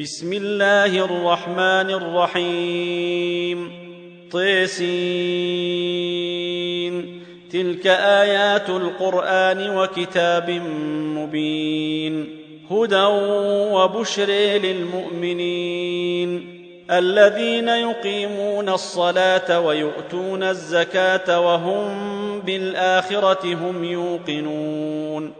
بسم الله الرحمن الرحيم طيسين تلك ايات القران وكتاب مبين هدى وبشر للمؤمنين الذين يقيمون الصلاه ويؤتون الزكاه وهم بالاخره هم يوقنون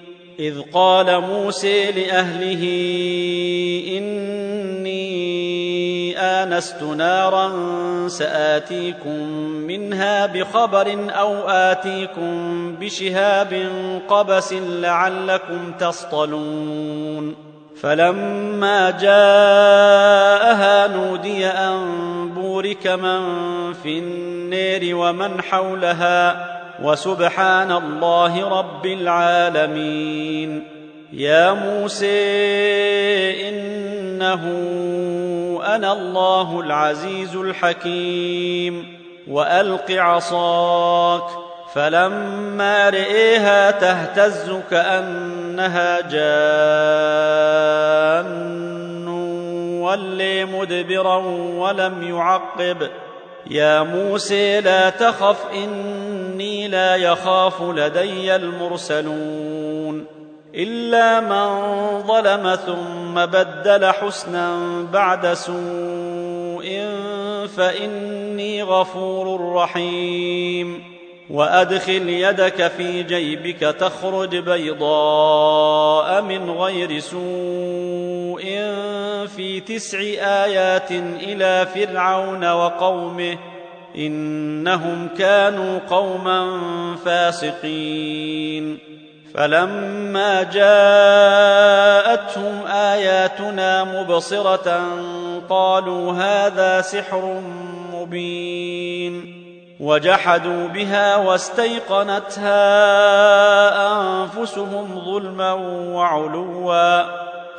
إذ قال موسى لأهله إني آنست نارا سآتيكم منها بخبر أو آتيكم بشهاب قبس لعلكم تصطلون. فلما جاءها نودي أن بورك من في النير ومن حولها وسبحان الله رب العالمين. يا موسى إنه أنا الله العزيز الحكيم. وألق عصاك فلما رئيها تهتز كأنها جان ولي مدبرا ولم يعقب. يا موسى لا تخف إني لا يخاف لدي المرسلون. إلا من ظلم ثم بدل حسنا بعد سوء فإني غفور رحيم. وأدخل يدك في جيبك تخرج بيضاء من غير سوء في تسع آيات إلى فرعون وقومه إنهم كانوا قوما فاسقين. فلما جاءتهم آياتنا مبصرة قالوا هذا سحر مبين. وجحدوا بها واستيقنتها أنفسهم ظلما وعلوا.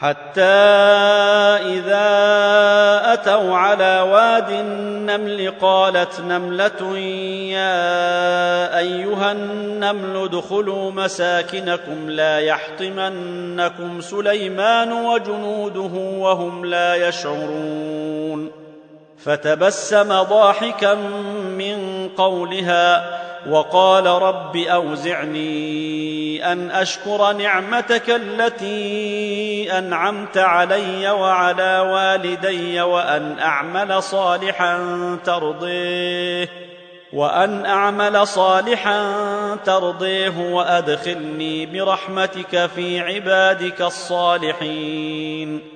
حتى إذا أتوا على واد النمل قالت نملة يا أيها النمل ادخلوا مساكنكم لا يحطمنكم سليمان وجنوده وهم لا يشعرون فتبسم ضاحكا من قولها وقال رب أوزعني أن أشكر نعمتك التي أنعمت علي وعلى والدي وأن أعمل صالحا ترضيه وأن أعمل صالحا ترضيه وأدخلني برحمتك في عبادك الصالحين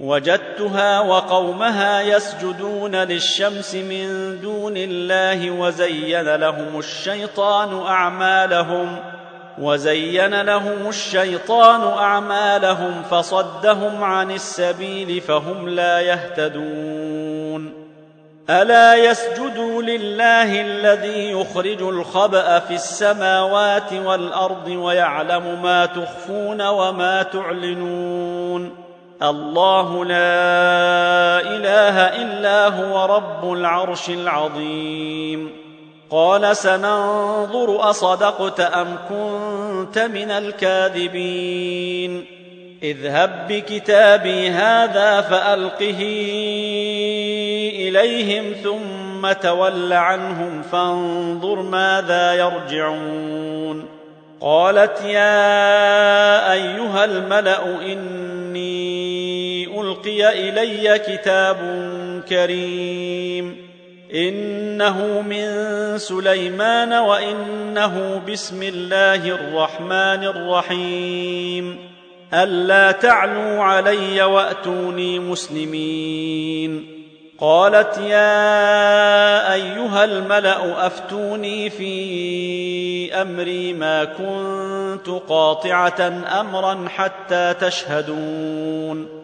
وجدتها وقومها يسجدون للشمس من دون الله وزين لهم الشيطان أعمالهم وزين لهم الشيطان أعمالهم فصدهم عن السبيل فهم لا يهتدون. ألا يسجدوا لله الذي يخرج الخبأ في السماوات والأرض ويعلم ما تخفون وما تعلنون؟ الله لا إله إلا هو رب العرش العظيم. قال سننظر أصدقت أم كنت من الكاذبين. اذهب بكتابي هذا فألقه إليهم ثم تول عنهم فانظر ماذا يرجعون. قالت يا أيها الملأ اني ألقي إلي كتاب كريم. إنه من سليمان وإنه بسم الله الرحمن الرحيم. ألا تعلوا علي وأتوني مسلمين. قالت يا أيها الملأ أفتوني في أمري ما كنت قاطعة أمرا حتى تشهدون.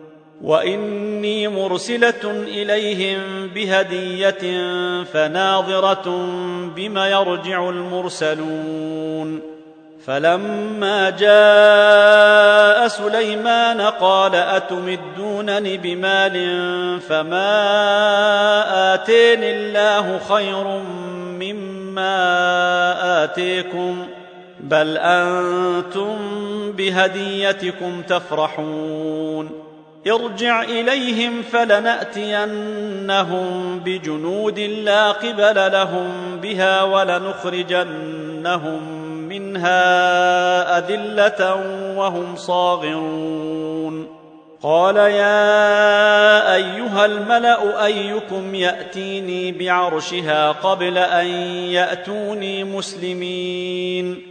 واني مرسله اليهم بهديه فناظره بم يرجع المرسلون فلما جاء سليمان قال اتمدونني بمال فما اتيني الله خير مما اتيكم بل أنتم بهديتكم تفرحون ارجع إليهم فلنأتينهم بجنود لا قبل لهم بها ولنخرجنهم منها أذلة وهم صاغرون. قال يا أيها الملأ أيكم يأتيني بعرشها قبل أن يأتوني مسلمين.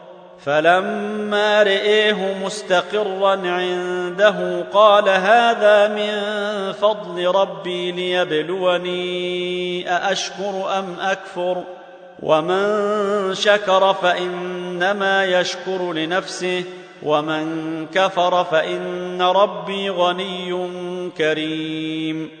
فلما رئيه مستقرا عنده قال هذا من فضل ربي ليبلوني أأشكر أم أكفر؟ ومن شكر فإنما يشكر لنفسه ومن كفر فإن ربي غني كريم.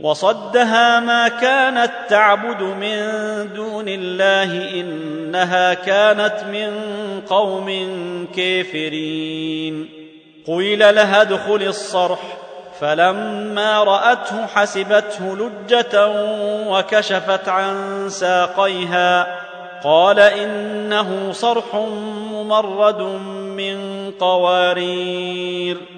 وصدها ما كانت تعبد من دون الله إنها كانت من قوم كافرين. قيل لها ادخل الصرح فلما رأته حسبته لجة وكشفت عن ساقيها. قال إنه صرح ممرد من قوارير.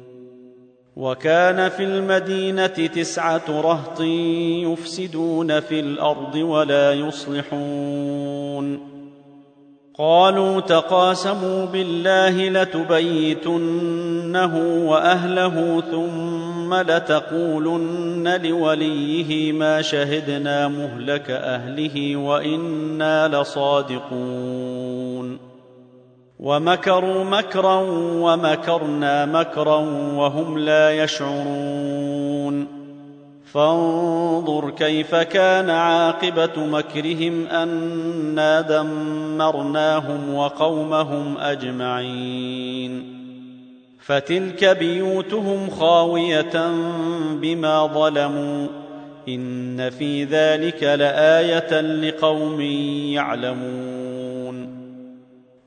وكان في المدينة تسعة رهط يفسدون في الأرض ولا يصلحون. قالوا تقاسموا بالله لتبيتنه وأهله ثم لتقولن لوليه ما شهدنا مهلك أهله وإنا لصادقون. ومكروا مكرا ومكرنا مكرا وهم لا يشعرون. فانظر كيف كان عاقبة مكرهم انا دمرناهم وقومهم أجمعين. فتلك بيوتهم خاوية بما ظلموا. إن في ذلك لآية لقوم يعلمون.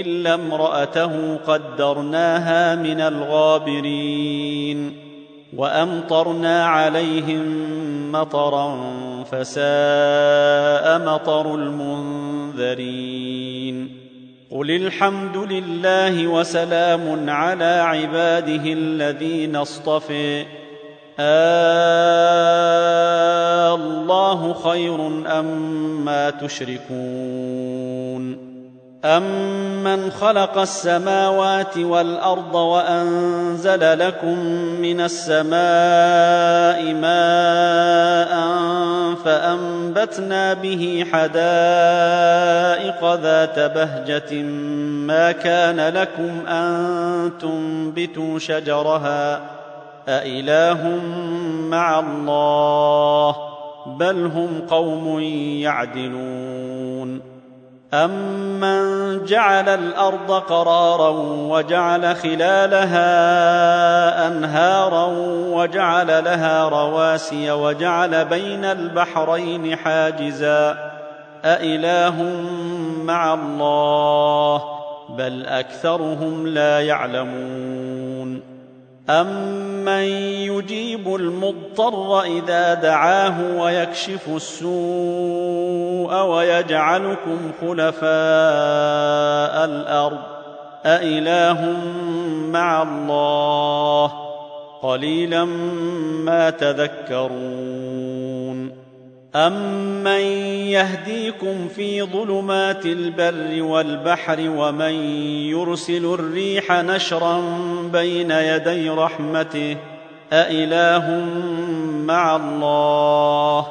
إلا امرأته قدرناها من الغابرين وأمطرنا عليهم مطرا فساء مطر المنذرين قل الحمد لله وسلام على عباده الذين اصطفي آه الله خير أما تشركون أمن خلق السماوات والأرض وأنزل لكم من السماء ماء فأنبتنا به حدائق ذات بهجة ما كان لكم أن تنبتوا شجرها أإله مع الله بل هم قوم يعدلون امن جعل الأرض قرارا وجعل خلالها انهارا وجعل لها رواسي وجعل بين البحرين حاجزا أإله مع الله بل أكثرهم لا يعلمون امن يجيب المضطر اذا دعاه ويكشف السوء ويجعلكم خلفاء الأرض أإله مع الله قليلا ما تذكرون امن يهديكم في ظلمات البر والبحر ومن يرسل الريح نشرا بين يدي رحمته أإله مع الله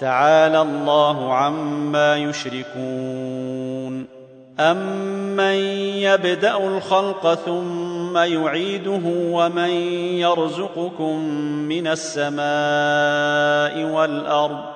تعالى الله عما يشركون أمن يبدأ الخلق ثم يعيده ومن يرزقكم من السماء والأرض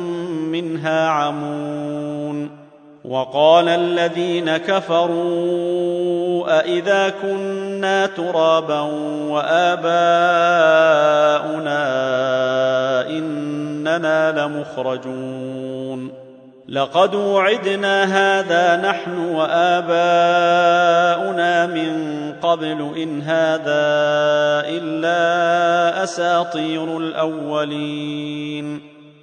منها عمون وقال الذين كفروا أإذا كنا ترابا وآباؤنا إننا لمخرجون لقد وعدنا هذا نحن وآباؤنا من قبل إن هذا إلا أساطير الأولين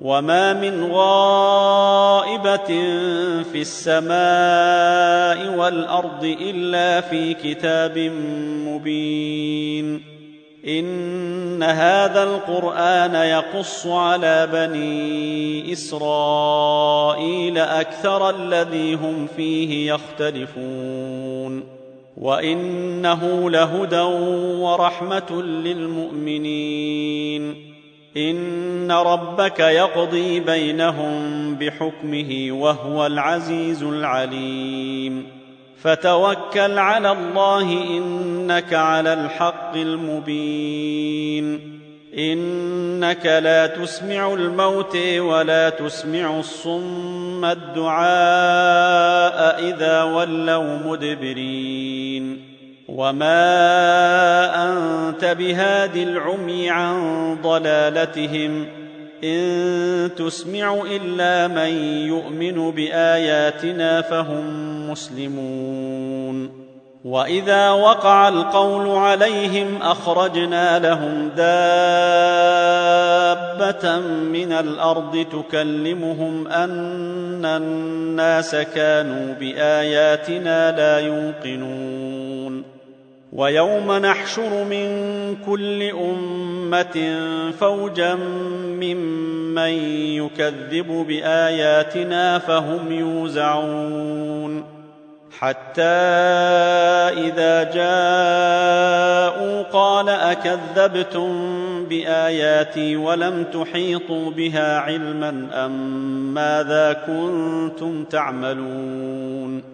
وما من غائبه في السماء والارض الا في كتاب مبين ان هذا القران يقص على بني اسرائيل أكثر الذي هم فيه يختلفون وانه لهدى ورحمه للمؤمنين إن ربك يقضي بينهم بحكمه وهو العزيز العليم. فتوكل على الله إنك على الحق المبين. إنك لا تسمع الموت ولا تسمع الصم الدعاء إذا ولوا مدبرين. وما انت بهاد العمي عن ضلالتهم ان تسمع الا من يؤمن باياتنا فهم مسلمون واذا وقع القول عليهم اخرجنا لهم دابه من الأرض تكلمهم ان الناس كانوا باياتنا لا يوقنون ويوم نحشر من كل أمة فوجا ممن يكذب بآياتنا فهم يوزعون حتى إذا جاءوا قال أكذبتم بآياتي ولم تحيطوا بها علما أم ماذا كنتم تعملون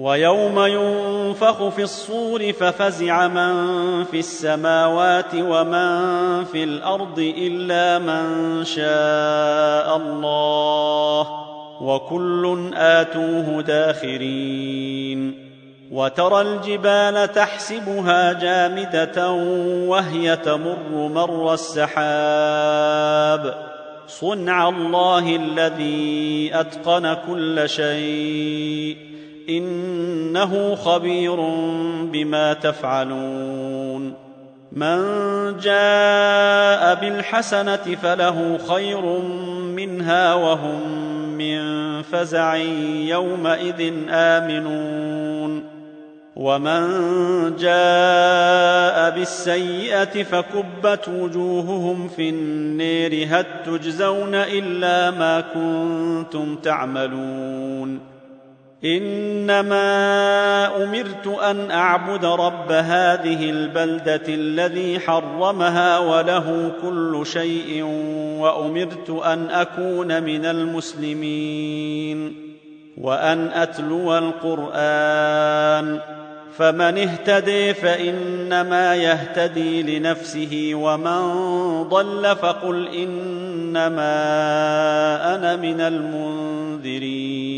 ويوم ينفخ في الصور ففزع من في السماوات ومن في الأرض إلا من شاء الله وكل آتوه داخرين وترى الجبال تحسبها جامدة وهي تمر مر السحاب صنع الله الذي أتقن كل شيء إنه خبير بما تفعلون. من جاء بالحسنة فله خير منها وهم من فزع يومئذ آمنون. ومن جاء بالسيئة فكبت وجوههم في النير هل تجزون إلا ما كنتم تعملون؟ إنما أمرت أن أعبد رب هذه البلدة الذي حرمها وله كل شيء وأمرت أن أكون من المسلمين وأن أتلو القرآن. فمن اهتدي فإنما يهتدي لنفسه ومن ضل فقل إنما أنا من المنذرين.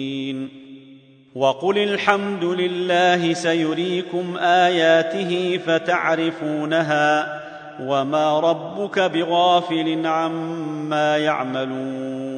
وقل الحمد لله سيريكم اياته فتعرفونها وما ربك بغافل عما يعملون